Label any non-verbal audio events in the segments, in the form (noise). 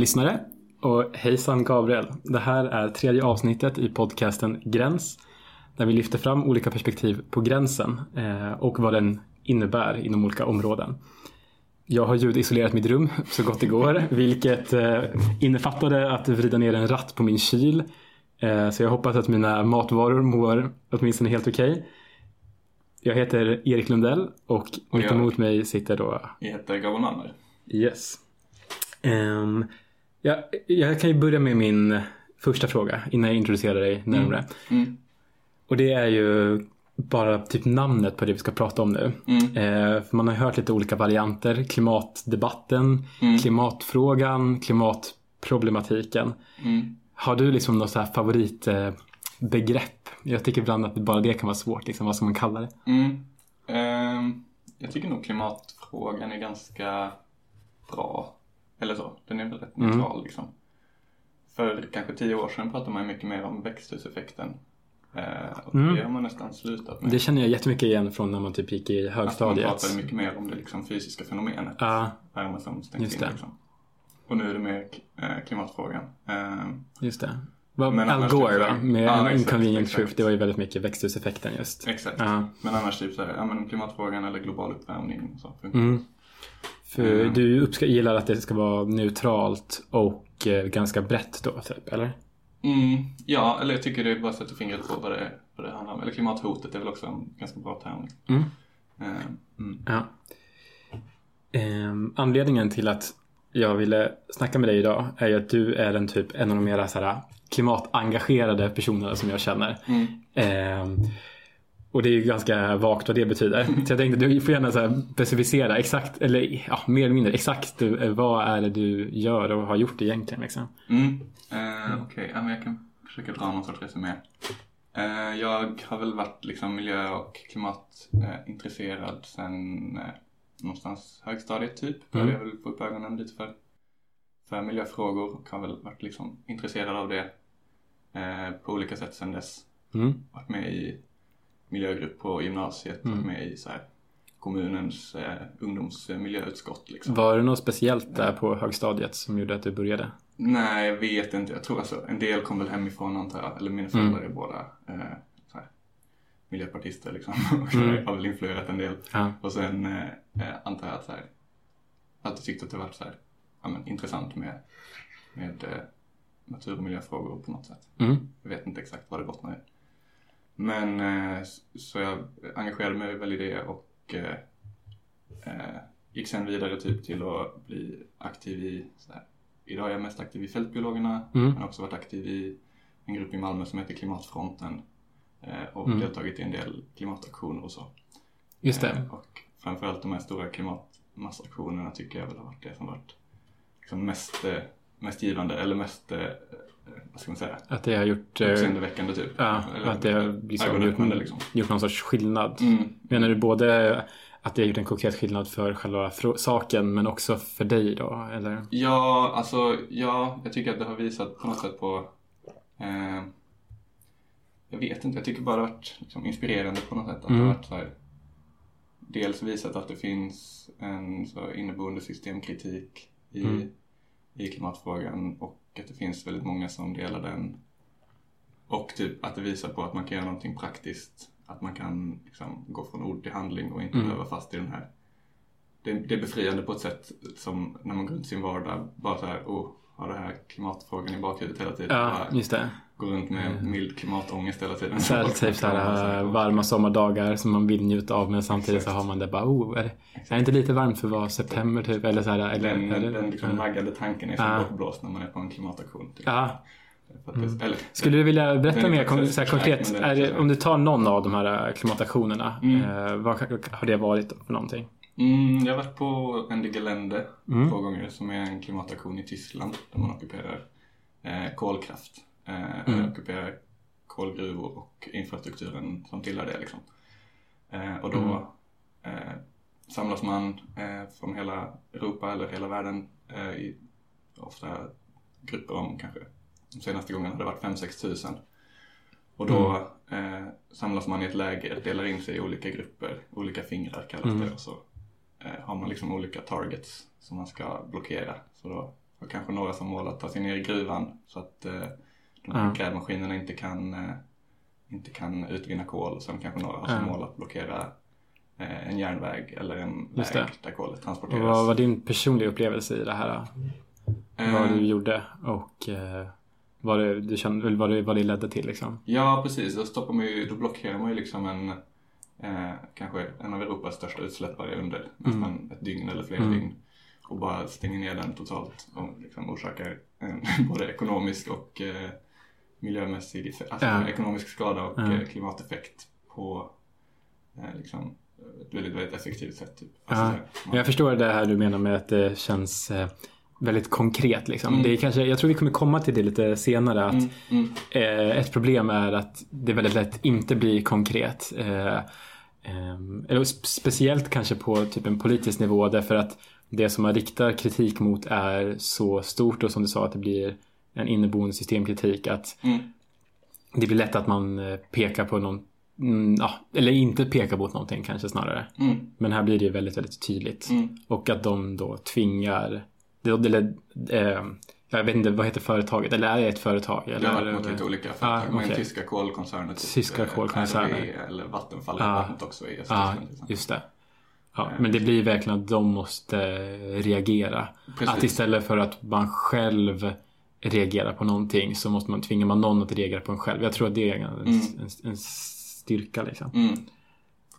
Lyssnare och hejsan Gabriel. Det här är tredje avsnittet i podcasten Gräns där vi lyfter fram olika perspektiv på gränsen eh, och vad den innebär inom olika områden. Jag har ljudisolerat mitt rum (laughs) så gott det går vilket eh, innefattade att vrida ner en ratt på min kyl. Eh, så jag hoppas att mina matvaror mår åtminstone helt okej. Okay. Jag heter Erik Lundell och, och mitt emot mig sitter då... Jag heter Gabon Malmer. Yes. Um, ja, jag kan ju börja med min första fråga innan jag introducerar dig närmare. Mm. Mm. Och det är ju bara typ namnet på det vi ska prata om nu. Mm. Eh, man har hört lite olika varianter. Klimatdebatten, mm. klimatfrågan, klimatproblematiken. Mm. Har du liksom något så favoritbegrepp? jag tycker ibland att bara det kan vara svårt. Liksom, vad ska man kalla det? Eh, jag tycker nog klimatfrågan är ganska bra. Eller så, den är väl rätt mm. neutral liksom. För kanske tio år sedan pratade man mycket mer om växthuseffekten. Eh, och mm. det har man nästan slutat med. Det känner jag jättemycket igen från när man typ gick i högstadiet. Att man pratade mycket mer om det liksom fysiska fenomenet. Ja. Värme som stängs in liksom. Och nu är det mer eh, klimatfrågan. Eh, just det. Men Al Gore va? Med ja, Inconvenient exakt. Truth. Det var ju väldigt mycket växthuseffekten just. Exakt. Ja. Men annars typ så här, ja men klimatfrågan eller global uppvärmning och så. Mm. För mm. du gillar att det ska vara neutralt och eh, ganska brett då, typ, eller? Mm, ja, eller jag tycker det är bara sätta fingret på vad det, vad det handlar om. Eller klimathotet är väl också en ganska bra term. Mm. Uh, mm. Ja. Um, anledningen till att jag ville snacka med dig idag är ju att du är en typ en av de mera så här, klimatengagerade personerna som jag känner. Um, och det är ju ganska vagt vad det betyder. (laughs) Så jag tänkte du får gärna så specificera exakt, eller ja, mer eller mindre exakt eh, vad är det du gör och har gjort egentligen. Liksom. Mm. Uh, Okej, okay. ja, jag kan försöka dra någon sorts resumé. Uh, jag har väl varit liksom miljö och klimatintresserad uh, sen uh, någonstans högstadiet typ. Började mm. jag väl få upp ögonen lite för, för miljöfrågor och har väl varit liksom intresserad av det på olika sätt sen dess. Mm. Varit med i miljögrupp på gymnasiet mm. med i så här, kommunens eh, ungdomsmiljöutskott. Liksom. Var det något speciellt där på högstadiet som gjorde att du började? Nej, jag vet inte. Jag tror alltså en del kom väl hemifrån antar jag. Eller mina föräldrar mm. är båda eh, miljöpartister liksom. (laughs) Mm. har väl influerat en del. Ja. Och sen eh, eh, antar jag att så här, alltid tyckt att det varit så här, ja, men, intressant med, med eh, natur och miljöfrågor på något sätt. Mm. Jag vet inte exakt vad det bottnar i. Men eh, så jag engagerade mig väl i det och eh, eh, gick sen vidare typ till att bli aktiv i, idag är jag mest aktiv i Fältbiologerna mm. men också varit aktiv i en grupp i Malmö som heter Klimatfronten och mm. deltagit i en del klimataktioner och så. Just det. Och framförallt de här stora klimatmassaktionerna tycker jag väl har varit det som varit liksom mest, mest givande eller mest vad ska man säga? Att det har gjort... Eh, Uppseendeväckande typ. Ja, Eller, att det har liksom gjort, liksom. gjort någon sorts skillnad. Mm. Menar du både att det har gjort en konkret skillnad för själva saken men också för dig då? Eller? Ja, alltså ja, jag tycker att det har visat på något sätt på eh, jag vet inte, jag tycker bara det har varit liksom, inspirerande på något sätt. Att mm. det har varit så här, dels visat att det finns en så inneboende systemkritik i, mm. i klimatfrågan och att det finns väldigt många som delar den. Och typ att det visar på att man kan göra någonting praktiskt. Att man kan liksom gå från ord till handling och inte mm. behöva fast i den här. Det, det, är befriande på ett sätt som när man går runt sin vardag bara så här, oh, har det här klimatfrågan i bakhuvudet hela tiden. Ja, just det. Går runt med mm. mild klimatångest hela tiden. Här, typ så här, (laughs) varma sommardagar som man vill njuta av men samtidigt Exakt. så har man det bara, oh, är det, är det inte lite varmt för att vara september typ? Eller så här, eller, den eller, den liksom naggade tanken är så ah. bortblåst när man är på en klimataktion. Typ. Ja. Mm. Eller, Skulle du vilja berätta mer så konkret? Det, om du tar någon av de här äh, klimataktionerna, mm. eh, vad har det varit för någonting? Mm, jag har varit på Ende Gelände mm. två gånger som är en klimataktion i Tyskland där man ockuperar eh, kolkraft. Eh, mm. Ockuperar kolgruvor och infrastrukturen som tillhör det. Liksom. Eh, och då mm. eh, samlas man eh, från hela Europa eller hela världen eh, i ofta grupper om kanske de senaste gångerna har det varit 5-6 tusen. Och då mm. eh, samlas man i ett läger, delar in sig i olika grupper, olika fingrar kallas mm. det. Och så har man liksom olika targets som man ska blockera. Så då och kanske några som mål att ta sig ner i gruvan så att eh, de här grävmaskinerna inte kan, eh, inte kan utvinna kol. Sen kanske några har som mål att blockera eh, en järnväg eller en Just väg det. där kolet transporteras. Vad var din personliga upplevelse i det här? Eh, Vad du gjorde och eh, vad, det, du kände, vad, det, vad det ledde till liksom? Ja, precis. Då, stoppar man ju, då blockerar man ju liksom en, eh, kanske en av Europas största utsläppare under nästan ett dygn eller flera dygn. Och bara stänger ner den totalt och liksom orsakar en, (laughs) både ekonomisk och eh, miljömässig alltså Ja. ekonomisk skada och Ja. eh, klimateffekt på eh, liksom, ett väldigt, väldigt effektivt sätt. Typ. Alltså, Ja. man- Jag förstår det här du menar med att det känns eh, väldigt konkret. Liksom. Mm. Det är kanske, jag tror vi kommer komma till det lite senare. Att Mm, mm, eh, Ett problem är att det väldigt lätt inte blir konkret. Eh, ehm, eller sp- speciellt kanske på typ en politisk nivå därför att det som man riktar kritik mot är så stort och som du sa att det blir en inneboende systemkritik. Att mm, det blir lätt att man eh, pekar på någon Mm, ja, eller inte pekar mot någonting kanske snarare. mm, Men här blir det väldigt, väldigt tydligt. mm. Och att de då tvingar, eller, eh, jag vet inte, vad heter företaget? Eller är det ett företag? Det Eller, har varit mot lite olika företag. Ah, Men okej. tyska kolkoncerner. Typ, Tyska eh, kolkoncerner. RWE eller Vattenfall Ah. vattnet också i Ja, till exempel. just det. Ja, men det blir verkligen att de måste reagera. Precis. Att istället för att man själv reagerar på någonting så måste man tvinga man någon att reagera på en själv. Jag tror att det är en, en, en styrka liksom. Mm,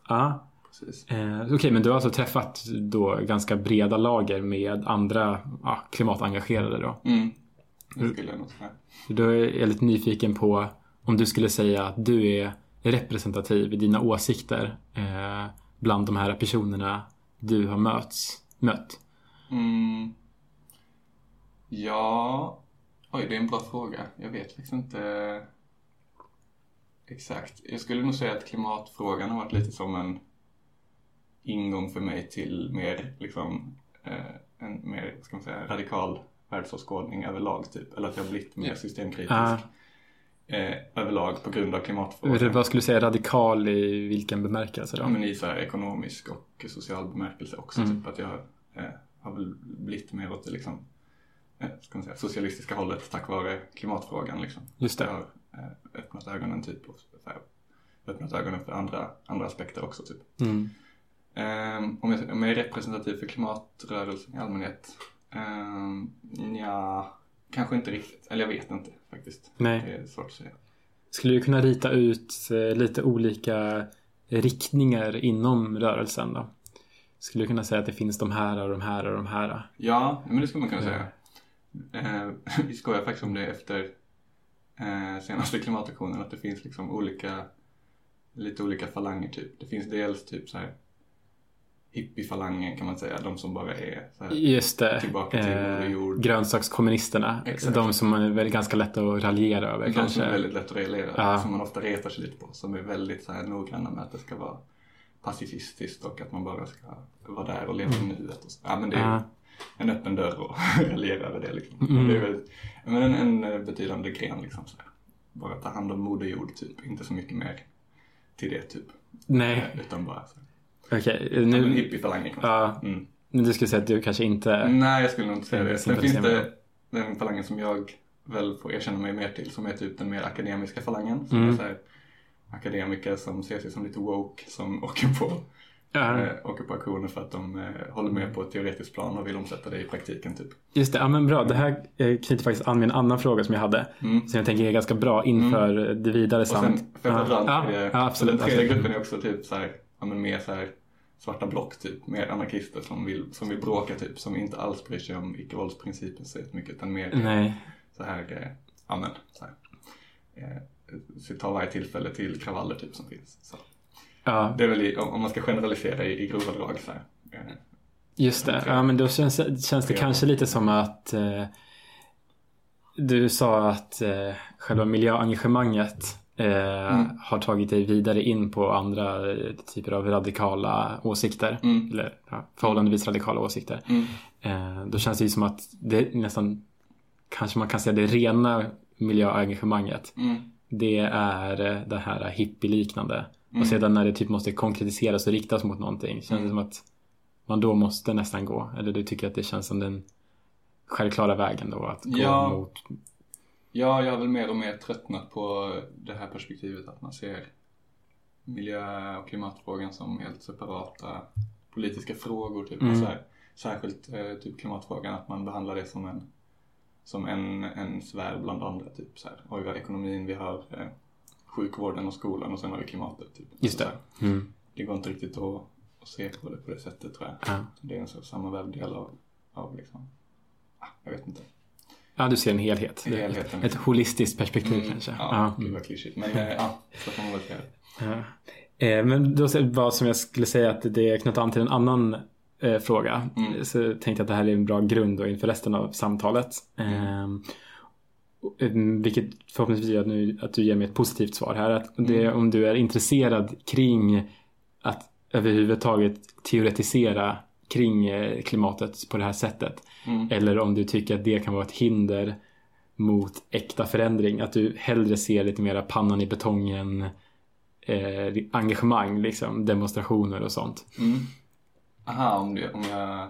Ja, precis. Eh, Okej, men du har alltså träffat då ganska breda lager med andra ja, klimatengagerade då. Mm. Det skulle jag nog säga. Då är jag lite nyfiken på om du skulle säga att du är representativ i dina åsikter eh, bland de här personerna du har möts, mött. Mm. Ja, oj det är en bra fråga. Jag vet faktiskt inte exakt. Jag skulle nog säga att klimatfrågan har varit lite som en ingång för mig till mer liksom eh, en mer, ska man säga, radikal världsåskådning överlag typ. Eller att jag har blivit mer systemkritisk Ah. eh, överlag på grund av klimatfrågan. Vad skulle du säga radikal i vilken bemärkelse Ja, då? men i så här ekonomisk och social bemärkelse också. Mm. Typ att jag eh, har blivit mer åt det liksom, eh, ska man säga, socialistiska hållet tack vare klimatfrågan. Liksom. Just det. Jag har eh, öppnat ögonen typ och så här, öppnat ögonen för andra, andra aspekter också. Typ. Mm. Ehm, om, jag, om jag är representativ för klimatrörelsen i allmänhet? Um, ja, kanske inte riktigt. Eller jag vet inte faktiskt. Nej. Det är svårt att säga. Skulle du kunna rita ut eh, lite olika riktningar inom rörelsen då? Skulle du kunna säga att det finns de här och de här och de här? Ja, men det skulle man kunna säga. Eh, (laughs) vi skojar faktiskt om det efter eh, senaste klimataktionen att det finns liksom olika, lite olika falanger typ. Det finns dels typ så här hippiefalangen kan man säga, de som bara är så här, Just det. Tillbaka till Eh, Jord. grönsakskommunisterna. Exakt. De som är väl ganska lätt att raljera över de som kanske. är väldigt lätt att reglera, Ja. som man ofta retar sig lite på, som är väldigt så här noggranna med att det ska vara pacifistiskt och att man bara ska vara där och leva i nuet. Och så. Ja, men det är Ja. en öppen dörr och (laughs) raljera över det liksom. Mm. Det är väl, men en, en eh, betydande gren liksom. Så här. Bara ta hand om Moder Jord typ, inte så mycket mer till det typ. Nej, Eh, Utan bara så här. Okej. Nu... En Nu, hippiefalangen kan man ja. Mm. men du skulle säga att du kanske inte... Nej, jag skulle nog inte säga det. Sen finns det den falangen som jag väl får erkänna mig mer till som är typ den mer akademiska falangen. Som Mm. är så här, akademiker som ser sig som lite woke som (laughs) åker på, Ja, eh, åker på aktioner för att de eh, håller med på ett teoretiskt plan och vill omsätta det i praktiken typ. just det. Ja, men bra. Det här eh, knyter faktiskt an med en annan fråga som jag hade. Mm. Som jag tänker är ganska bra inför det vidare Och sen, samt... en ja, tredje, ja, och den absolut. tredje absolut. gruppen är också typ så här, ja, men mer så här svarta block typ, mer anarkister som vill, som vill bråka typ, som inte alls bryr sig om icke-våldsprincipen så mycket utan mer Nej. så här, eh, ja men, så här, eh, så ta varje tillfälle till kravaller typ som finns. Så. Ja, Det är väl i, om man ska generalisera i, i grova drag så här. Eh, just det. Ja, men då känns, känns det kanske lite som att eh, du sa att eh, själva miljöengagemanget eh, Mm. har tagit dig vidare in på andra eh, typer av radikala åsikter. Mm. Eller ja, förhållandevis radikala åsikter. Mm. Eh, då känns det ju som att det nästan kanske man kan säga det rena miljöengagemanget. Mm. Det är eh, det här hippie-liknande. Mm. Och sedan när det typ måste konkretiseras och riktas mot någonting känns det Mm. som att man då måste nästan gå. Eller du tycker att det känns som den självklara vägen då att gå Ja. mot... Ja, jag har väl mer och mer tröttnat på det här perspektivet att man ser miljö och klimatfrågan som helt separata politiska frågor. Typ. Mm. Och så här, särskilt eh, typ klimatfrågan, att man behandlar det som en, som en, en sfär bland andra. Typ så här, oj, vi har ekonomin, vi har eh, sjukvården och skolan och sen har vi klimatet. Typ. Just det. Mm. det går inte riktigt att, att se på det på det sättet tror jag. Ja. Det är en så sammanvävd del av, av liksom, ah, jag vet inte. Ja, du ser en helhet. Helheten. Ett holistiskt perspektiv kanske. Ja, Ja. det var klyschigt. Men eh, ja, så får man väl säga. Ja. Eh, men då vad som jag skulle säga att det knyter an till en annan eh, fråga. Mm. Så tänkte jag att det här är en bra grund då inför resten av samtalet. Och, eh, vilket förhoppningsvis gör att, nu, att du ger mig ett positivt svar här. Att det, Mm. Om du är intresserad kring att överhuvudtaget teoretisera kring eh, klimatet på det här sättet. Mm. Eller om du tycker att det kan vara ett hinder mot äkta förändring. Att du hellre ser lite mera pannan i betongen eh, engagemang, liksom, demonstrationer och sånt. Mm. Aha, om, det, om jag...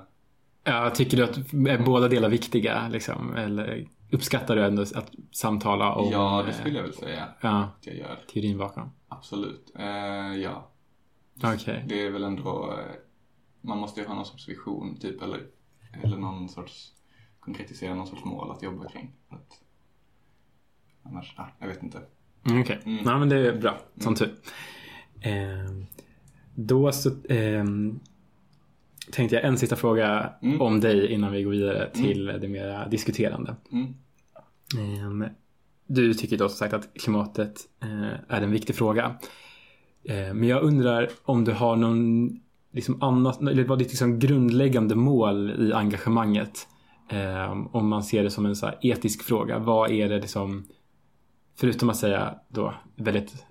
Ja, tycker du att är båda delar viktiga? Liksom? Eller uppskattar du ändå att samtala om Ja, det eh, skulle jag väl säga ja, att jag gör. teorin bakom? Absolut. Eh, ja. Okej. Det är väl ändå... Eh, man måste ju ha någon sorts vision, typ, eller, eller någon sorts... Konkretisera någon sorts mål att jobba kring. Att, annars, ah, jag vet inte. Mm, Okej, Mm. ja, men det är bra. Som tur. Ehm, då så ehm, tänkte jag en sista fråga Mm. om dig innan vi går vidare till det mer diskuterande. Mm. Ehm, Du tycker då som sagt att klimatet eh, är en viktig fråga. Eh, Men jag undrar om du har någon liksom annat, eller vad ditt liksom grundläggande mål i engagemanget? Ehm, Om man ser det som en så etisk fråga. Vad är det liksom, förutom att säga då väldigt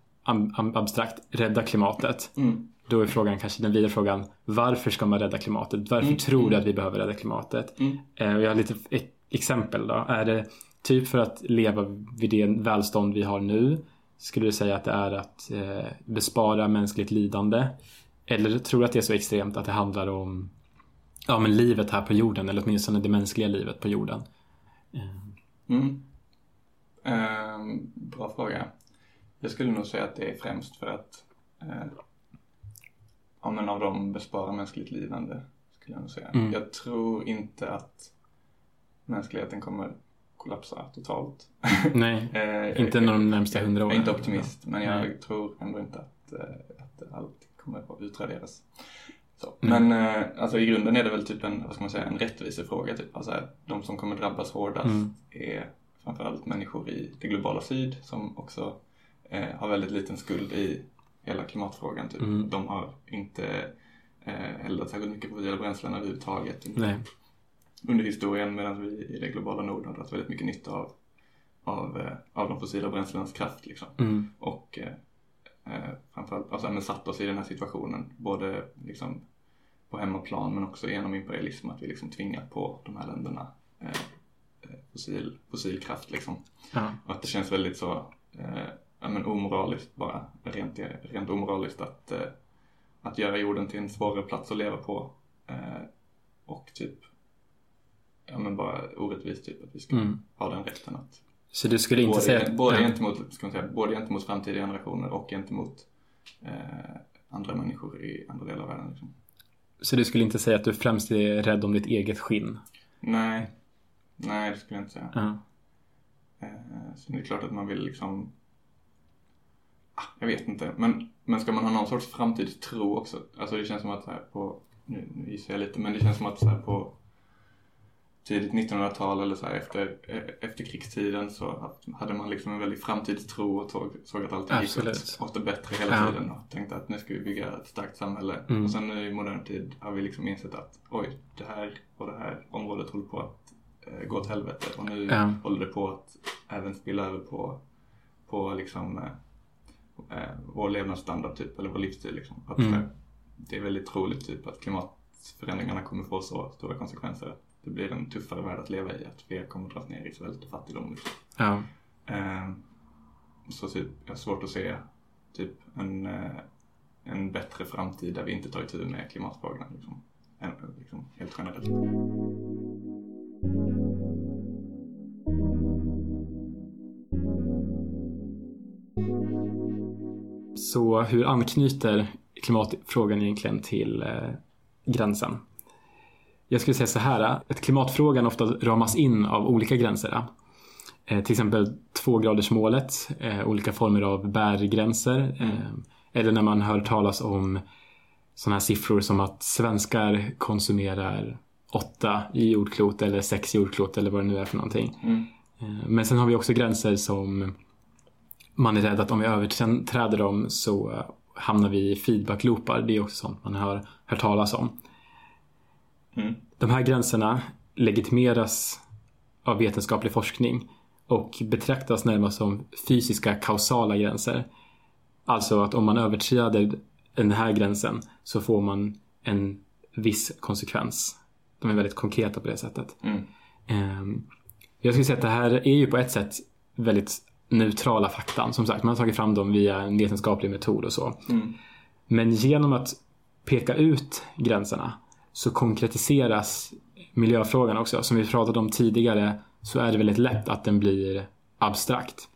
abstrakt, rädda klimatet. Mm. Då är frågan kanske den vidare frågan, varför ska man rädda klimatet? Varför Mm, tror du mm. att vi behöver rädda klimatet? Mm. Eh, Jag har lite exempel då. Är det typ för att leva vid det välstånd vi har nu? Skulle du säga att det är att eh, bespara mänskligt lidande? Eller tror du att det är så extremt att det handlar om ja, men livet här på jorden eller åtminstone det mänskliga livet på jorden? Mm. Ehm, bra fråga. Jag skulle nog säga att det är främst för att eh, ja, men av dem bespara mänskligt lidande. Skulle jag nog säga. Mm. Jag tror inte att mänskligheten kommer kollapsa totalt. Nej, (laughs) Eh, inte under de närmsta hundra Jag åren. är inte optimist, men jag Nej. tror ändå inte att, eh, att allt kommer att utraderas. Så. Mm. Men eh, alltså, i grunden är det väl typ en, vad ska man säga, en rättvisefråga. Typ. Alltså, de som kommer drabbas hårdast Mm. är framförallt människor i det globala syd som också eh, har väldigt liten skuld i hela klimatfrågan. Typ. Mm. De har inte eh, eldat särskilt mycket fossila bränslen överhuvudtaget Nej. under historien medan vi i det globala nord har dragit väldigt mycket nytta av, av, eh, av de fossila bränslenas kraft. Liksom. Mm. Och eh, eh, framförallt alltså, men satt oss i den här situationen både liksom, på hemmaplan men också genom imperialism att vi liksom tvingat på de här länderna eh, eh, fossil, fossil kraft. Liksom. Ja. Och att det känns väldigt så eh, ja, men omoraliskt bara, rent, rent omoraliskt att, eh, att göra jorden till en svårare plats att leva på. Eh, och typ, ja men bara orättvist typ att vi ska Mm. ha den rätten att Så du skulle inte både, säga att... både, ja. gentemot, ska man säga, både gentemot framtida generationer och gentemot eh, andra människor i andra delar av världen. Liksom. Så du skulle inte säga att du främst är rädd om ditt eget skinn? Nej, nej det skulle jag inte säga. Ja. Eh, så det är klart att man vill liksom ah, jag vet inte, men, men ska man ha någon sorts framtidstro också? Alltså det känns som att så här på, nu, nu gissar jag lite, men det känns som att så här på tidigt 1900-tal eller så här efter, eh, efter krigstiden så hade man liksom en väldig framtidstro och såg, såg att allting gick åt, åt det bättre hela Ja. tiden och tänkte att nu ska vi bygga ett starkt samhälle. Mm. Och sen nu i modern tid har vi liksom insett att oj, det här och det här området håller på att eh, gå åt helvete och nu Ja. håller det på att även spilla över på, på liksom eh, eh, vår levnadsstandard typ, eller vår livsstil liksom. Att, Mm. Det är väldigt troligt typ att klimatförändringarna kommer få så stora konsekvenser det blir en tuffare värld att leva i. Att fler kommer att dras ner i svält och fattigdom. Liksom. Ja. Ehm, så typ, jag har svårt att se typ en, eh, en bättre framtid där vi inte tar itu med klimatfrågorna. Liksom. Liksom, helt generellt. Så hur anknyter klimatfrågan egentligen till eh, gränsen? Jag skulle säga så här, att klimatfrågan ofta ramas in av olika gränser. Eh, till exempel tvågradersmålet, eh, olika former av bärgränser. Mm. Eller när man hör talas om sådana här siffror som att svenskar konsumerar åtta jordklot eller sex jordklot eller vad det nu är för någonting. Mm. Men sen har vi också gränser som man är rädd att om vi överträder dem så hamnar vi i feedback-loopar. Det är också sånt man har hört talas om. Mm. De här gränserna legitimeras av vetenskaplig forskning och betraktas närmast som fysiska kausala gränser. Alltså att om man överträder den här gränsen så får man en viss konsekvens. De är väldigt konkreta på det sättet. Mm. Ehm, jag skulle säga att det här är ju på ett sätt väldigt neutrala fakta. Som sagt, man har tagit fram dem via en vetenskaplig metod och så. Mm. Men genom att peka ut gränserna så konkretiseras miljöfrågan också. Som vi pratade om tidigare så är det väldigt lätt att den blir abstrakt.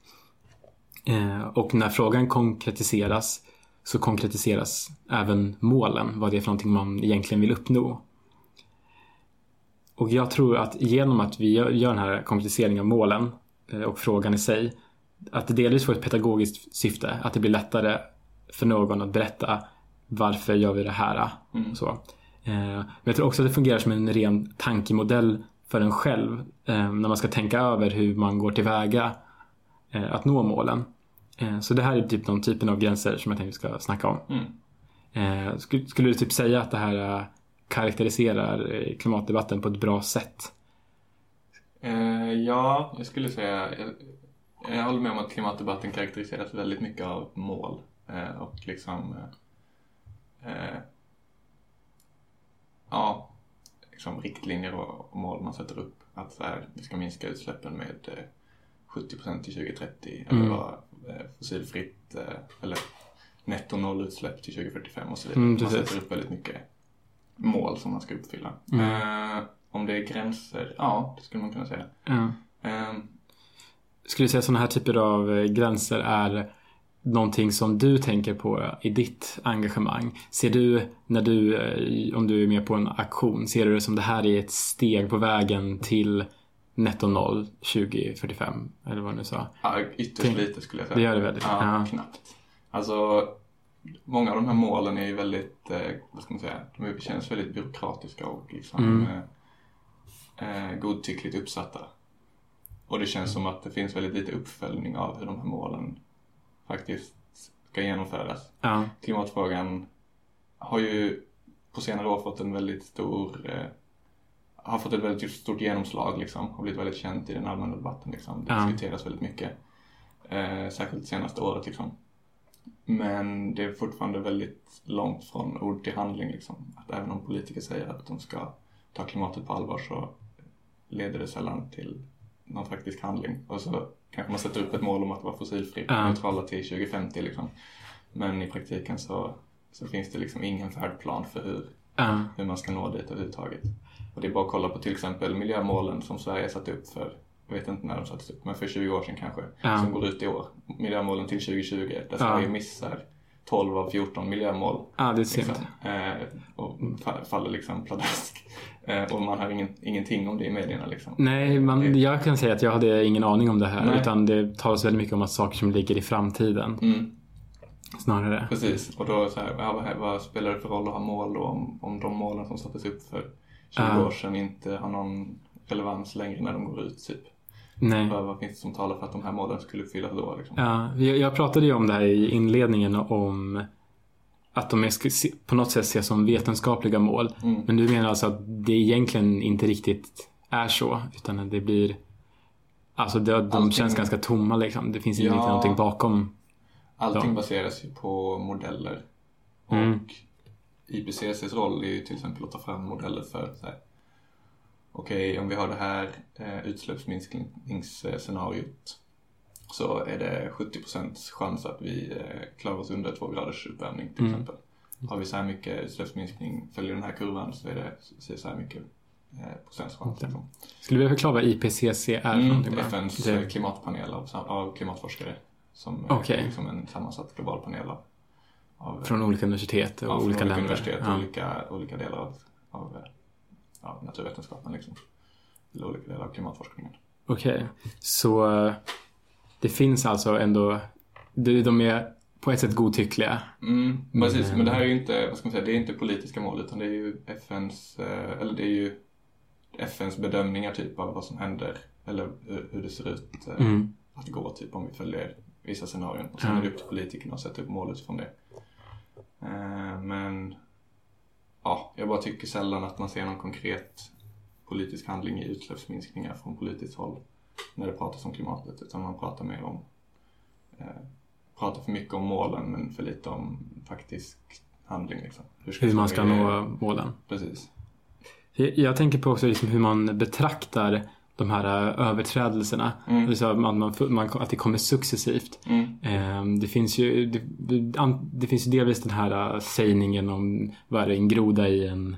Eh, och när frågan konkretiseras så konkretiseras även målen, vad det är för någonting man egentligen vill uppnå. Och jag tror att genom att vi gör, den här konkretiseringen av målen eh, och frågan i sig, att det delvis får ett pedagogiskt syfte, att det blir lättare för någon att berätta varför gör vi det här? Mm. Så. Eh, men jag tror också att det fungerar som en ren tankemodell för en själv när man ska tänka över hur man går tillväga att nå målen. Eh, så det här är typ de typen av gränser som jag tänkte vi ska snacka om. Mm. Eh, skulle du typ säga att det här eh, karaktäriserar klimatdebatten på ett bra sätt? Ja, jag skulle säga jag, jag håller med om att klimatdebatten karaktäriseras väldigt mycket av mål och liksom ja, liksom riktlinjer och mål man sätter upp. Att så här, vi ska minska utsläppen med 70% till 2030 mm. eller vad Eh, fossilfritt eh, eller netto nollutsläpp till 2045 och så vidare. Mm, man sätter upp väldigt mycket mål som man ska uppfylla. Mm. Eh, om det är gränser, ja det skulle man kunna säga. Mm. Eh, skulle du säga att sådana här typer av eh, gränser är någonting som du tänker på i ditt engagemang? Ser du, när du, om du är med på en aktion, ser du det som det här är ett steg på vägen till netto noll 2045 eller vad du nu sa. Ja, ytterst Tänk, lite skulle jag säga. Det gör det väldigt. Ja, ja. knappt. Alltså, många av de här målen är ju väldigt, eh, vad ska man säga, de känns väldigt byråkratiska och liksom mm. eh, eh godtyckligt uppsatta. Och det känns som att det finns väldigt lite uppföljning av hur de här målen faktiskt ska genomföras. Ja. Klimatfrågan har ju på senare år fått en väldigt stor eh, har fått ett väldigt stort genomslag liksom, och blivit väldigt känt i den allmänna debatten. Liksom. Det ja. diskuteras väldigt mycket. Eh, särskilt det senaste året. Liksom. Men det är fortfarande väldigt långt från ord till handling. Liksom. Att även om politiker säger att de ska ta klimatet på allvar så leder det sällan till någon faktisk handling. Och så kanske man sätter upp ett mål om att vara fossilfri ja. neutrala till 2050. Liksom. Men i praktiken så, så finns det liksom ingen färdplan för hur, ja. hur man ska nå dit överhuvudtaget. Och det är bara att kolla på till exempel miljömålen som Sverige satt upp för, jag vet inte när de sattes upp, men för 20 år sedan kanske, ja. som går ut i år. Miljömålen till 2020, där Sverige missar 12 av 14 miljömål. Ja, det är liksom, eh, och faller liksom pladask. Eh, och man har ingen, ingenting om det i medierna. Liksom. Nej, man, jag kan säga att jag hade ingen aning om det här. Nej. Utan det talas väldigt mycket om att saker som ligger i framtiden. Mm. Snarare. Precis, och då så här, vad, vad, spelar det för roll att ha mål då om, om de målen som sattes upp för 20 år sedan inte har någon relevans längre när de går ut typ. Nej. Vad, finns det som talar för att de här målen skulle uppfyllas då? Liksom? Ja, jag pratade ju om det här i inledningen om att de är, på något sätt ses som vetenskapliga mål. Mm. Men du menar alltså att det egentligen inte riktigt är så utan det blir Alltså det, de allting, känns ganska tomma liksom. Det finns ja, inte någonting bakom Allting dem. baseras ju på modeller. Mm. Och IPCCs roll är ju till exempel att ta fram modeller för så här, okej okay, om vi har det här eh, utsläppsminskningsscenariot så är det 70% chans att vi eh, klarar oss under två graders uppvärmning till mm. exempel. Har vi så här mycket utsläppsminskning, följer den här kurvan så är det så, så här mycket eh, procents chans. Okay. Liksom. Skulle du förklara vad IPCC är? Mm, FNs det... klimatpanel av, av klimatforskare som okay. är liksom en sammansatt global panel av av från olika universitet och ja, olika, olika länder? universitet och ja. olika, olika delar av, av ja, naturvetenskapen liksom. Eller olika delar av klimatforskningen. Okej, okay. så det finns alltså ändå, de är på ett sätt godtyckliga. Mm, precis, men, men det här är ju inte, vad ska man säga, det är inte politiska mål utan det är ju FNs, eller det är ju FNs bedömningar typ av vad som händer eller hur, det ser ut mm. att gå typ om vi följer vissa scenarion. Och sen mm. är det upp till politikerna att sätta upp mål utifrån det. Eh, men ja, jag bara tycker sällan att man ser någon konkret politisk handling i utsläppsminskningar från politiskt håll när det pratas om klimatet. Utan man pratar mer om, eh, pratar för mycket om målen men för lite om faktisk handling. Liksom. Hur, hur man ska nå målen. Precis. Jag tänker på också liksom hur man betraktar de här äh, överträdelserna. Mm. Det att, man, man, att det kommer successivt. Mm. Ehm, det finns ju det, det, finns ju delvis den här äh, sägningen om vad är det, en groda i en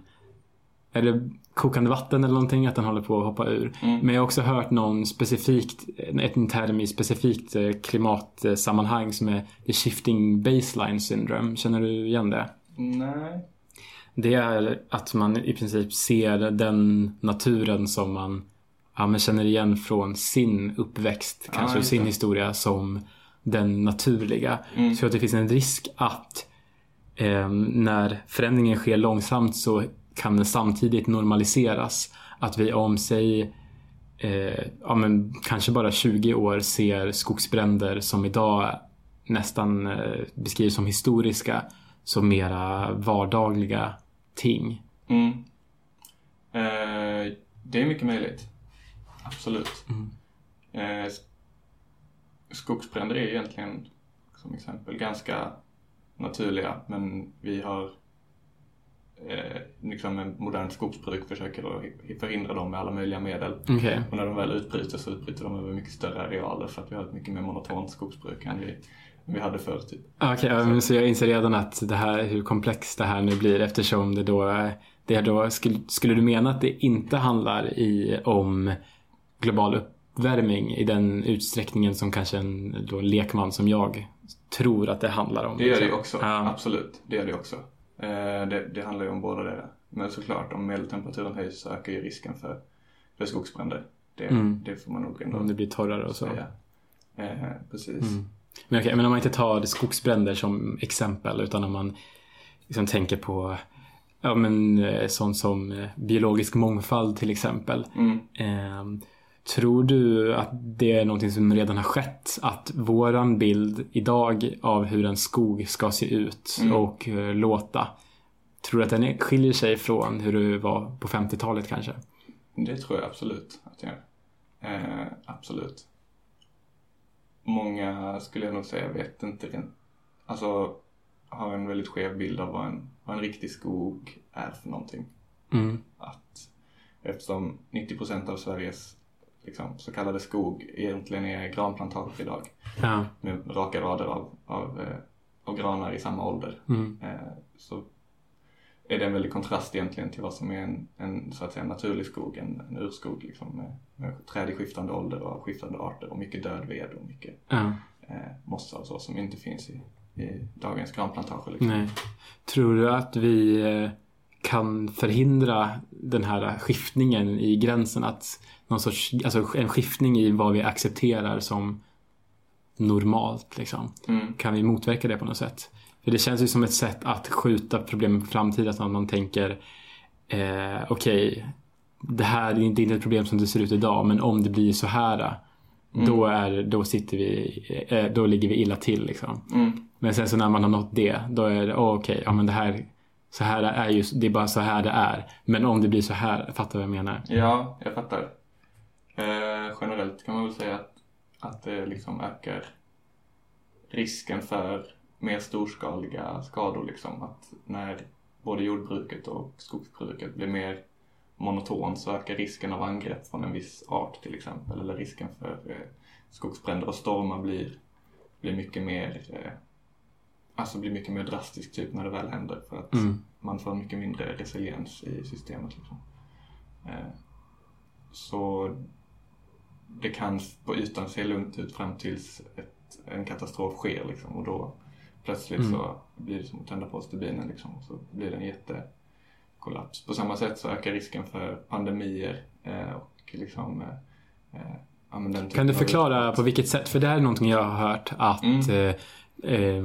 det kokande vatten eller någonting att den håller på att hoppa ur. Mm. Men jag har också hört någon specifikt, en term i specifikt äh, klimatsammanhang som är the shifting baseline syndrome. Känner du igen det? Nej. Det är att man i princip ser den naturen som man ja, men känner igen från sin uppväxt, kanske, ah, sin det. historia som den naturliga. Mm. Så att det finns en risk att eh, när förändringen sker långsamt så kan den samtidigt normaliseras. Att vi om sig eh, ja, men kanske bara 20 år ser skogsbränder som idag nästan eh, beskrivs som historiska som mera vardagliga ting. Mm. Eh, det är mycket möjligt. Absolut. Mm. Eh, skogsbränder är egentligen som exempel ganska naturliga men vi har eh, liksom med modernt skogsbruk försöker förhindra dem med alla möjliga medel. Okay. Och när de väl utbryter så utbryter de över mycket större arealer för att vi har ett mycket mer monotont skogsbruk än vi, vi hade förr. Typ. Okej, okay, så. så jag inser redan att det här, hur komplext det här nu blir eftersom det då, det då skulle, skulle du mena att det inte handlar i, om global uppvärmning i den utsträckningen som kanske en då, lekman som jag tror att det handlar om. Det gör det liksom. också, ja. absolut. Det gör det också. Eh, det, det, handlar ju om båda det. Men såklart, om medeltemperaturen höjs så ökar ju risken för, för skogsbränder. Det, mm. det får man nog ändå Om det blir torrare och så. Säga. Eh, precis. Mm. Men, okay, men om man inte tar skogsbränder som exempel utan om man liksom tänker på ja, men, eh, sånt som eh, biologisk mångfald till exempel. Mm. Eh, Tror du att det är någonting som redan har skett? Att våran bild idag av hur en skog ska se ut mm. och uh, låta. Tror du att den skiljer sig från hur det var på 50-talet kanske? Det tror jag absolut att det gör. Eh, absolut. Många skulle jag nog säga vet inte alltså har en väldigt skev bild av vad en, vad en riktig skog är för någonting. Mm. Att eftersom 90% av Sveriges liksom, så kallade skog egentligen är granplantage idag. Ja. Med raka rader av, av, eh, av granar i samma ålder. Mm. Eh, så är det en väldig kontrast egentligen till vad som är en, en så att säga naturlig skog, en, en urskog liksom med, med träd i skiftande ålder och skiftande arter och mycket död ved och mycket ja. eh, mossa och så som inte finns i, i dagens granplantage. Liksom. Nej. Tror du att vi eh, kan förhindra den här skiftningen i gränsen att någon sorts, alltså en skiftning i vad vi accepterar som normalt. Liksom. Mm. Kan vi motverka det på något sätt? För det känns ju som ett sätt att skjuta problemen på framtiden. Att man tänker eh, okej, okay, det här är inte ett problem som det ser ut idag men om det blir så här mm. då, är, då, sitter vi, eh, då ligger vi illa till. Liksom. Mm. Men sen så när man har nått det då är det oh, okej, okay, ja men det här så här är ju, det är bara så här det är. Men om det blir så här, fattar du vad jag menar? Ja, jag fattar. Eh, generellt kan man väl säga att, att det liksom ökar risken för mer storskaliga skador. Liksom. Att när både jordbruket och skogsbruket blir mer monotont så ökar risken av angrepp från en viss art till exempel. Eller risken för eh, skogsbränder och stormar blir, blir mycket mer eh, alltså blir mycket mer drastisk typ när det väl händer för att mm. man får mycket mindre resiliens i systemet. Liksom. Eh, så det kan på ytan se lugnt ut fram tills ett, en katastrof sker liksom, och då plötsligt mm. så blir det som att tända på stubinen liksom. Så blir det en jättekollaps. På samma sätt så ökar risken för pandemier eh, och liksom eh ja, Kan du förklara på vilket sätt? För det här är någonting jag har hört att mm. Eh,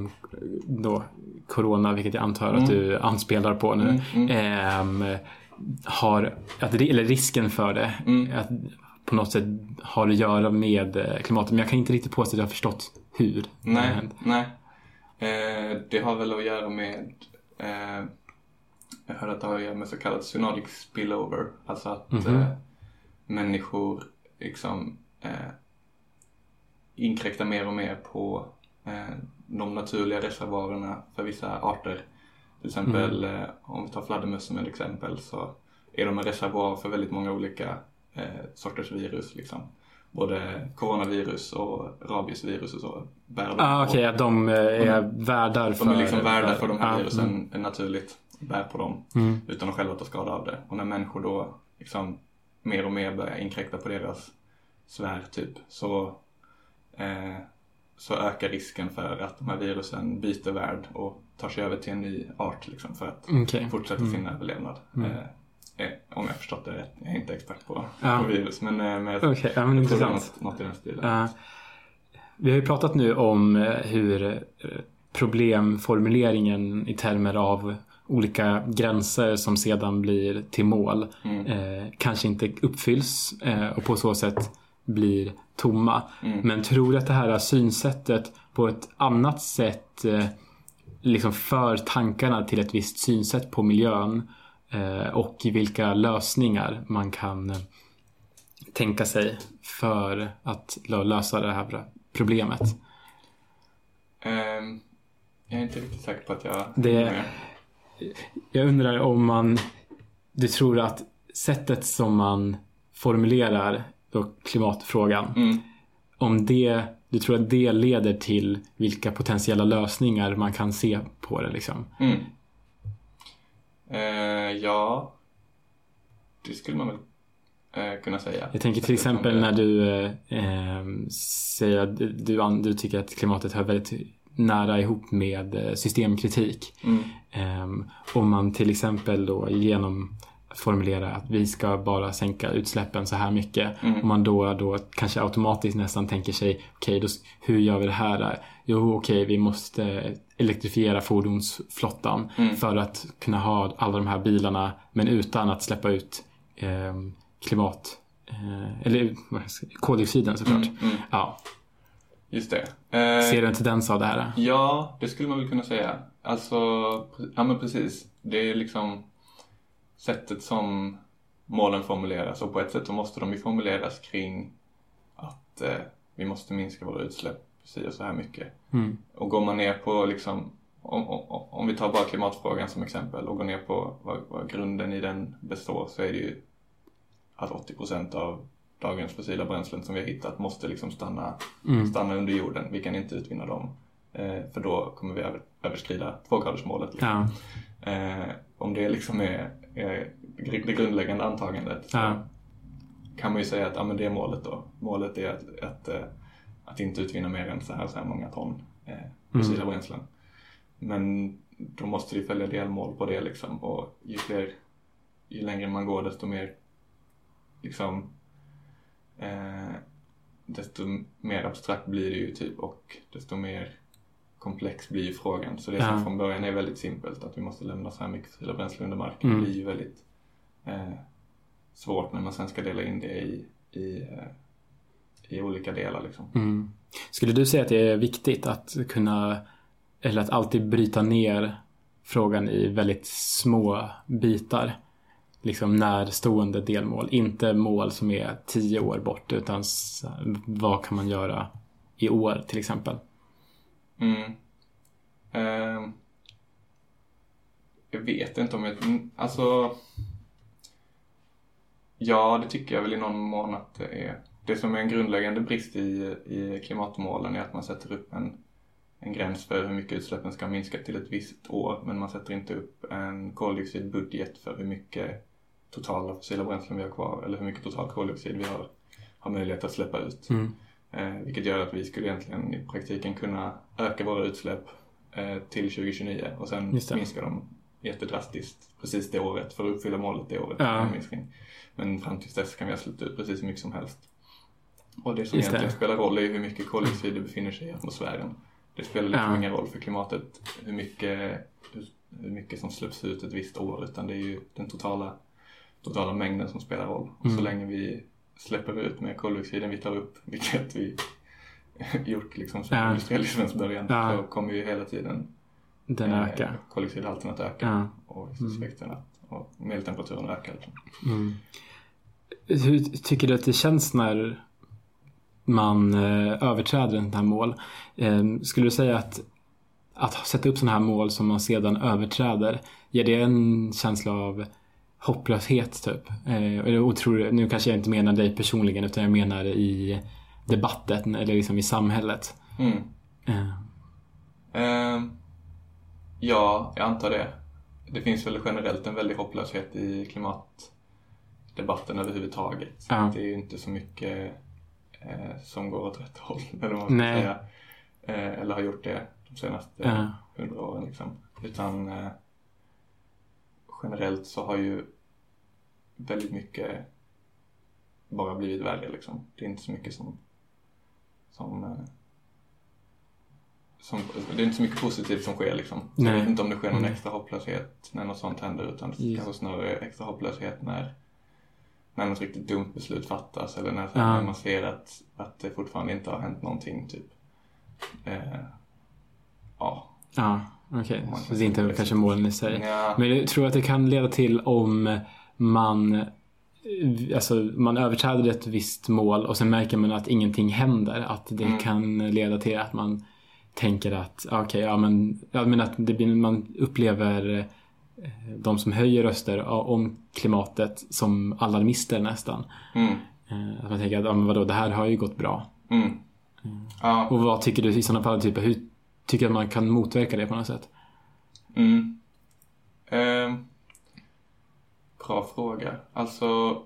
då, Corona, vilket jag antar mm. att du anspelar på nu, mm. eh, har, att, eller risken för det, mm. att på något sätt har att göra med eh, klimatet. Men jag kan inte riktigt påstå att jag har förstått hur nej, det Nej, eh, det har väl att göra med eh, jag hörde att det har att göra med så kallad synodic spillover. Alltså att mm -hmm. eh, människor liksom eh, inkräktar mer och mer på eh, de naturliga reservoarerna för vissa arter. Till exempel mm. eh, om vi tar fladdermöss som ett exempel så är de en reservoar för väldigt många olika eh, sorters virus. Liksom. Både coronavirus och rabiesvirus och så bär de. Ah, Okej, okay, att de eh, är de, värdar för... De är liksom värdar för de här ah, virusen mm. naturligt bär på dem mm. utan att själva ta skada av det. Och när människor då liksom mer och mer börjar inkräkta på deras sfär typ så eh, så ökar risken för att de här virusen byter värld och tar sig över till en ny art liksom, för att okay. fortsätta mm. sin överlevnad. Mm. Eh, eh, om jag förstått det rätt. Jag är inte expert på, ja. på virus men, eh, men okay. ja, men jag tror något, något i den stilen. Uh, vi har ju pratat nu om eh, hur problemformuleringen i termer av olika gränser som sedan blir till mål mm. eh, kanske inte uppfylls eh, och på så sätt blir tomma. Mm. Men tror du att det här synsättet på ett annat sätt eh, liksom för tankarna till ett visst synsätt på miljön eh, och vilka lösningar man kan eh, tänka sig för att lösa det här problemet? Um, jag är inte riktigt säker på att jag... Det, jag undrar om man... Du tror att sättet som man formulerar då klimatfrågan. Mm. Om det, du tror att det leder till vilka potentiella lösningar man kan se på det liksom? Mm. Eh, ja, det skulle man väl eh, kunna säga. Jag tänker till exempel när du eh, eh, säger att du, du tycker att klimatet hör väldigt nära ihop med eh, systemkritik. Mm. Ehm, om man till exempel då genom formulera att vi ska bara sänka utsläppen så här mycket. Mm. Och man då, då kanske automatiskt nästan tänker sig, okej, okay, hur gör vi det här? Jo, okej, okay, vi måste elektrifiera fordonsflottan mm. för att kunna ha alla de här bilarna men utan att släppa ut eh, klimat eh, eller koldioxiden såklart. Mm, mm. Ja. Just det. Eh, Ser du en tendens av det här? Ja, det skulle man väl kunna säga. Alltså, ja men precis. Det är liksom sättet som målen formuleras och på ett sätt så måste de ju formuleras kring att eh, vi måste minska våra utsläpp si och så här mycket. Mm. Och går man ner på liksom om, om, om, vi tar bara klimatfrågan som exempel och går ner på vad, vad grunden i den består så är det ju att 80 procent av dagens fossila bränslen som vi har hittat måste liksom stanna, mm. stanna under jorden. Vi kan inte utvinna dem. Eh, för då kommer vi över, överskrida tvågradersmålet. Liksom. Ja. Eh, om det liksom är det grundläggande antagandet ja. kan man ju säga att ja, men det är målet då. Målet är att, att, eh, att inte utvinna mer än så här, så här många ton eh, fossila mm. bränslen. Men då måste det följa delmål på det liksom och ju, fler, ju längre man går desto mer liksom eh, desto mer abstrakt blir det ju typ och desto mer komplex blir ju frågan. Så det ja. som från början är väldigt simpelt, att vi måste lämna så här mycket fossila bränslen under marken, mm. blir ju väldigt eh, svårt när man sen ska dela in det i, i, eh, i olika delar. Liksom. Mm. Skulle du säga att det är viktigt att kunna, eller att alltid bryta ner frågan i väldigt små bitar? Liksom närstående delmål, inte mål som är tio år bort utan vad kan man göra i år till exempel? Mm. Eh, jag vet inte om jag... Mm, alltså... Ja, det tycker jag väl i någon mån att det är. Det som är en grundläggande brist i, i klimatmålen är att man sätter upp en, en gräns för hur mycket utsläppen ska minska till ett visst år men man sätter inte upp en koldioxidbudget för hur mycket totala fossila bränslen vi har kvar eller hur mycket total koldioxid vi har, har möjlighet att släppa ut. Mm. Eh, vilket gör att vi skulle egentligen i praktiken kunna öka våra utsläpp eh, till 2029 och sen minskar de jättedrastiskt precis det året för att uppfylla målet det året. Ja. Men fram tills dess kan vi ha släppt ut precis hur mycket som helst. Och det som Just egentligen det. spelar roll är hur mycket koldioxid det befinner sig i atmosfären. Det spelar liksom ja. ingen roll för klimatet hur mycket, hur mycket som släpps ut ett visst år utan det är ju den totala, totala mängden som spelar roll. Och mm. så länge vi släpper ut mer koldioxid än vi tar upp, vilket vi (laughs) gjort liksom sedan ja. industrialismens början, ja. så kommer ju hela tiden den eh, öka. koldioxidhalten att öka ja. och växthuseffekten mm. och medeltemperaturen ökar. Liksom. Mm. Hur tycker du att det känns när man eh, överträder ett här mål? Eh, skulle du säga att att sätta upp sådana här mål som man sedan överträder, ger det en känsla av hopplöshet typ? Eh, och tror, nu kanske jag inte menar dig personligen utan jag menar i debatten eller liksom i samhället. Mm. Uh. Uh, ja, jag antar det. Det finns väl generellt en väldig hopplöshet i klimatdebatten överhuvudtaget. Uh. Det är ju inte så mycket eh, som går åt rätt håll, (laughs) eller vad man ska säga. Eh, eller har gjort det de senaste hundra åren. Liksom. Utan eh, generellt så har ju väldigt mycket bara blivit värre liksom. Det är inte så mycket som, som, eh, som det är inte så mycket positivt som sker liksom. Så jag vet inte om det sker någon mm. extra hopplöshet när något sånt händer utan yes. kanske snarare extra hopplöshet när, när något riktigt dumt beslut fattas eller när, ja. när man ser att, att det fortfarande inte har hänt någonting typ. Eh, ja. Ja, okej. Okay. Så det är inte kanske målen i sig. Ja. Men jag tror att det kan leda till om man Alltså man överträder ett visst mål och sen märker man att ingenting händer. Att det mm. kan leda till att man tänker att okej, okay, ja men, ja, men att det blir, man upplever eh, de som höjer röster om klimatet som alarmister nästan. Mm. Eh, att man tänker att ja, men vadå, det här har ju gått bra. Mm. Ja. Och vad tycker du i sådana fall? Typ, hur tycker att man kan motverka det på något sätt? Mm. Eh, bra fråga. Alltså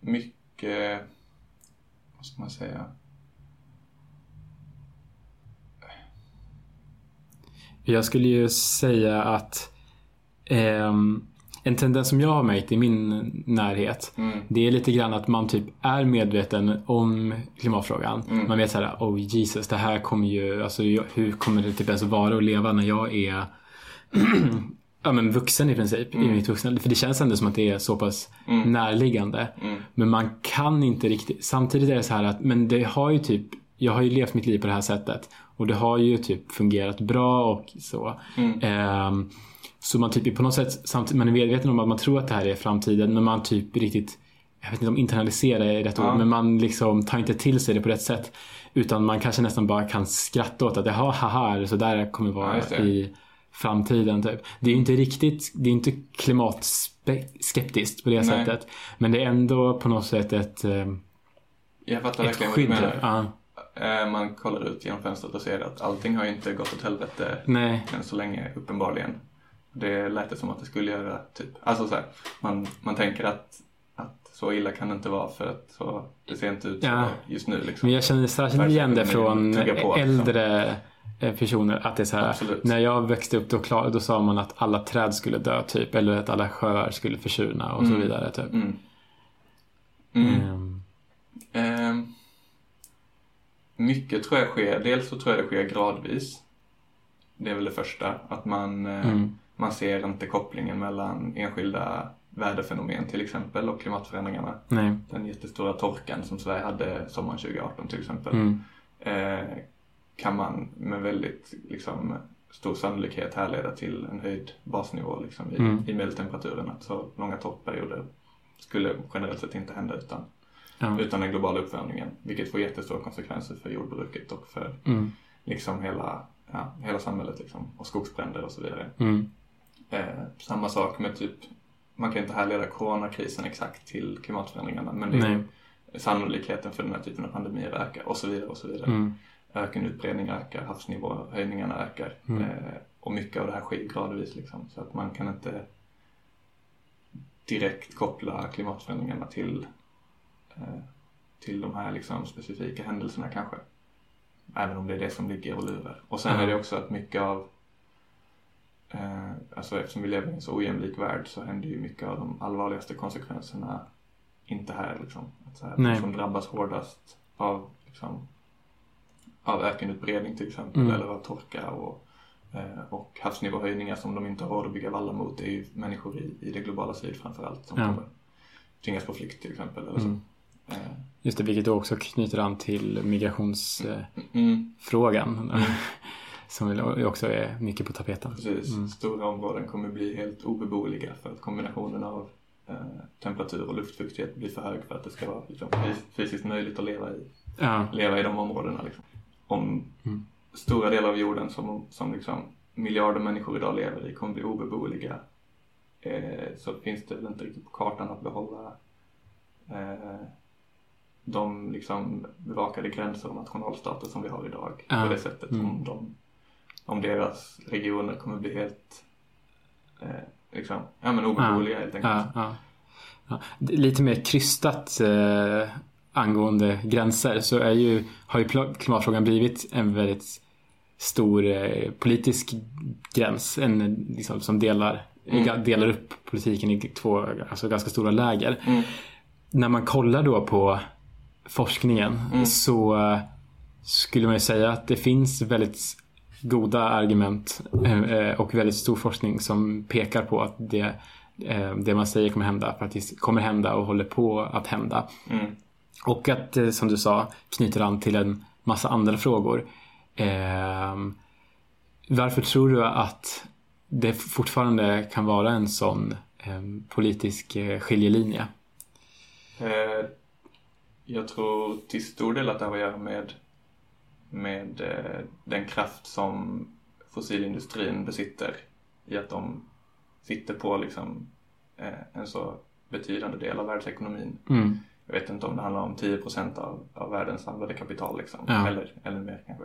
mycket, vad ska man säga? Jag skulle ju säga att um en tendens som jag har märkt i min närhet mm. det är lite grann att man typ är medveten om klimatfrågan. Mm. Man vet såhär, oh Jesus, det här kommer ju, alltså hur kommer det typ ens vara att leva när jag är (clears throat) ja, men vuxen i princip mm. i mitt vuxna För det känns ändå som att det är så pass mm. närliggande. Mm. Men man kan inte riktigt, samtidigt är det så här att, men det har ju typ, jag har ju levt mitt liv på det här sättet och det har ju typ fungerat bra och så. Um, så man typ på något sätt, samtidigt, man är medveten om att man tror att det här är framtiden men man typ riktigt, jag vet inte om internalisera är rätt ja. ord, men man liksom tar inte till sig det på rätt sätt. Utan man kanske nästan bara kan skratta åt att jaha, haha, så där kommer det vara ja, i framtiden. Typ. Det är inte riktigt, det är inte klimatskeptiskt på det ja, sättet. Men det är ändå på något sätt ett, eh, jag fattar ett skydd. Ja. Eh, man kollar ut genom fönstret och ser att allting har ju inte gått åt helvete Nej. än så länge uppenbarligen. Det lät det som att det skulle göra. Typ. Alltså så här, man, man tänker att, att så illa kan det inte vara för att så, det ser inte ut ja. så just nu. Liksom. Men jag känner särskilt igen det från på, äldre liksom. personer. Att det är så här, när jag växte upp då, klar, då sa man att alla träd skulle dö typ. Eller att alla sjöar skulle försvinna och mm. så vidare. Typ. Mm. Mm. Um. Um. Mycket tror jag sker. Dels så tror jag det sker gradvis. Det är väl det första. Att man eh, mm man ser inte kopplingen mellan enskilda väderfenomen till exempel och klimatförändringarna. Nej. Den jättestora torkan som Sverige hade sommaren 2018 till exempel mm. eh, kan man med väldigt liksom, stor sannolikhet härleda till en höjd basnivå liksom, i, mm. i medeltemperaturen. Så långa torkperioder skulle generellt sett inte hända utan, ja. utan den globala uppvärmningen. Vilket får jättestora konsekvenser för jordbruket och för mm. liksom hela, ja, hela samhället liksom, och skogsbränder och så vidare. Mm. Eh, samma sak med typ, man kan inte härleda coronakrisen exakt till klimatförändringarna men det är sannolikheten för den här typen av pandemier ökar och så vidare och så vidare. Mm. Ökenutbredning ökar, havsnivåhöjningarna ökar mm. eh, och mycket av det här sker gradvis liksom så att man kan inte direkt koppla klimatförändringarna till, eh, till de här liksom specifika händelserna kanske. även om det är det som ligger och lurar. Och sen är det också att mycket av eh, alltså eftersom vi lever i en så ojämlik värld så händer ju mycket av de allvarligaste konsekvenserna inte här liksom. Att så här, de som drabbas hårdast av, liksom, av ökenutbredning till exempel mm. eller av torka och, eh, och havsnivåhöjningar som de inte har råd att bygga vallar mot är ju människor i, i det globala syd framförallt som ja. kommer tvingas på flykt till exempel. Eller så. Mm. Eh. Just det, vilket också knyter an till migrationsfrågan. Mm. (laughs) som också är mycket på tapeten. Precis, mm. stora områden kommer bli helt obeboeliga för att kombinationen av eh, temperatur och luftfuktighet blir för hög för att det ska vara liksom, fysiskt möjligt att leva i, ja. leva i de områdena. Liksom. Om mm. stora delar av jorden som, som liksom, miljarder människor idag lever i kommer bli obeboeliga eh, så finns det väl inte riktigt på kartan att behålla eh, de liksom bevakade gränser och nationalstater som vi har idag ja. på det sättet. Mm. Om, de, om deras regioner kommer bli helt eh, liksom, ja, men obeboeliga ja. helt enkelt. Ja, ja. Lite mer krystat eh, angående gränser så är ju, har ju klimatfrågan blivit en väldigt stor eh, politisk gräns en, liksom, som delar, mm. delar upp politiken i två alltså, ganska stora läger. Mm. När man kollar då på forskningen mm. så eh, skulle man ju säga att det finns väldigt goda argument eh, och väldigt stor forskning som pekar på att det, eh, det man säger kommer hända faktiskt kommer hända och håller på att hända. Mm. Och att som du sa knyter an till en massa andra frågor. Varför tror du att det fortfarande kan vara en sån politisk skiljelinje? Jag tror till stor del att det har att göra med, med eh, den kraft som fossilindustrin besitter i att de sitter på liksom, eh, en så betydande del av världsekonomin. Mm. Jag vet inte om det handlar om 10 av, av världens samlade kapital liksom, ja. eller, eller mer kanske.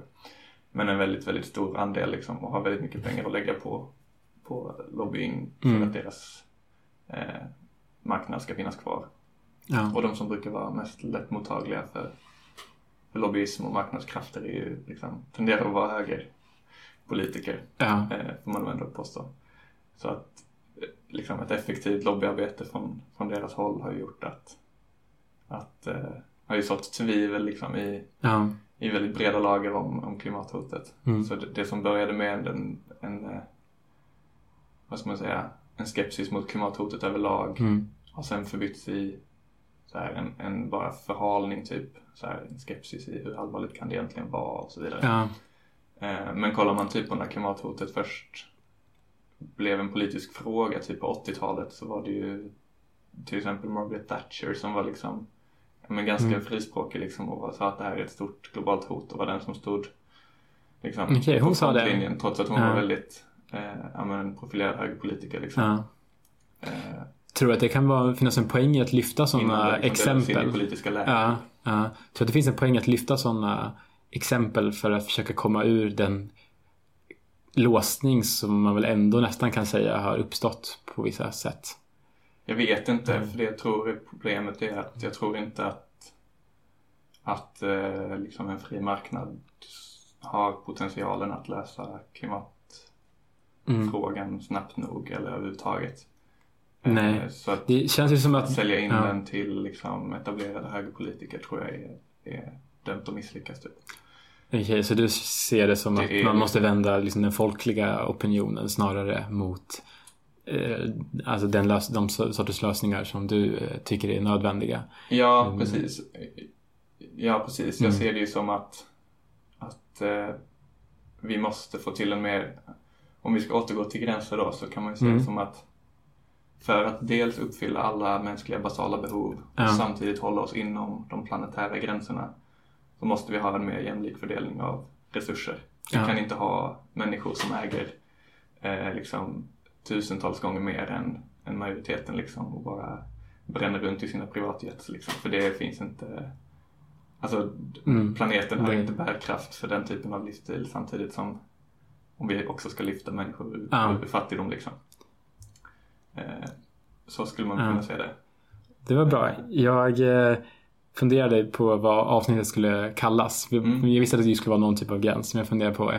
Men en väldigt, väldigt stor andel liksom, och har väldigt mycket pengar att lägga på, på lobbying för mm. att deras eh, marknad ska finnas kvar. Ja. Och de som brukar vara mest lättmottagliga för, för lobbyism och marknadskrafter är ju liksom, tenderar att vara högerpolitiker. Ja. Eh, får man ändå påstå. Så att eh, liksom ett effektivt lobbyarbete från, från deras håll har gjort att, att eh, har ju sått tvivel liksom i, ja. i väldigt breda lager om, om klimathotet. Mm. Så det, det, som började med en, en, eh, vad ska man säga, en skepsis mot klimathotet överlag mm. har sen förbytts i så här, en, en bara förhalning typ. Så här, en skepsis i hur allvarligt kan det egentligen vara och så vidare. Ja. Eh, men kollar man typ på när klimathotet först blev en politisk fråga typ på 80-talet så var det ju till exempel Margaret Thatcher som var liksom men ganska mm. frispråkig liksom och sa att det här är ett stort globalt hot och var den som stod liksom okay, hon sa det. trots att hon ja. var väldigt eh, ja, men, profilerad högerpolitiker liksom. Ja. Eh, Tror att det kan vara, finnas en poäng i att lyfta sådana exempel? Ja, ja. Tror att det finns en poäng att lyfta sådana exempel för att försöka komma ur den låsning som man väl ändå nästan kan säga har uppstått på vissa sätt? Jag vet inte, mm. för det jag tror problemet är att jag tror inte att, att eh, liksom en fri marknad har potentialen att lösa klimatfrågan mm. snabbt nog eller överhuvudtaget. Nej, eh, så att det känns ju som att... Sälja in ja. den till liksom etablerade högerpolitiker tror jag är, är dömt att misslyckas. Typ. Okej, okay, så du ser det som det att är... man måste vända liksom den folkliga opinionen snarare mot eh, alltså den lös de sorters lösningar som du eh, tycker är nödvändiga? Ja, mm. precis. Ja, precis. Jag mm. ser det ju som att, att eh, vi måste få till en mer... Om vi ska återgå till gränser då så kan man ju se mm. det som att för att dels uppfylla alla mänskliga basala behov ja. och samtidigt hålla oss inom de planetära gränserna så måste vi ha en mer jämlik fördelning av resurser. Vi ja. kan inte ha människor som äger eh, liksom, tusentals gånger mer än, än majoriteten liksom, och bara bränner runt i sina privatjets. Liksom. För det finns inte Alltså mm. planeten har inte bärkraft för den typen av livsstil samtidigt som om vi också ska lyfta människor ur, ja. ur fattigdom liksom. Eh, så skulle man kunna säga det. Det var bra. Jag, eh, funderade på vad avsnittet skulle kallas. Mm. Jag visste att det skulle vara någon typ av gräns. Men jag funderade på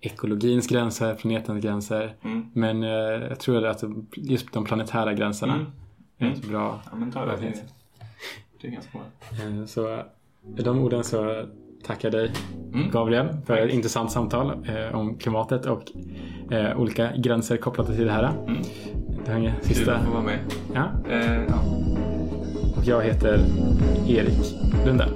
ekologins gränser, planetens gränser. Mm. Men eh, jag tror att just de planetära gränserna mm. är ett bra ja, men ta det. Det, det är ganska bra. Eh, så med de orden så tackar dig mm. Gabriel för ett intressant samtal eh, om klimatet och eh, olika gränser kopplade till det här. Är sista... Kul att få vara med. Ja. Eh, ja. Och jag heter Erik Lunde.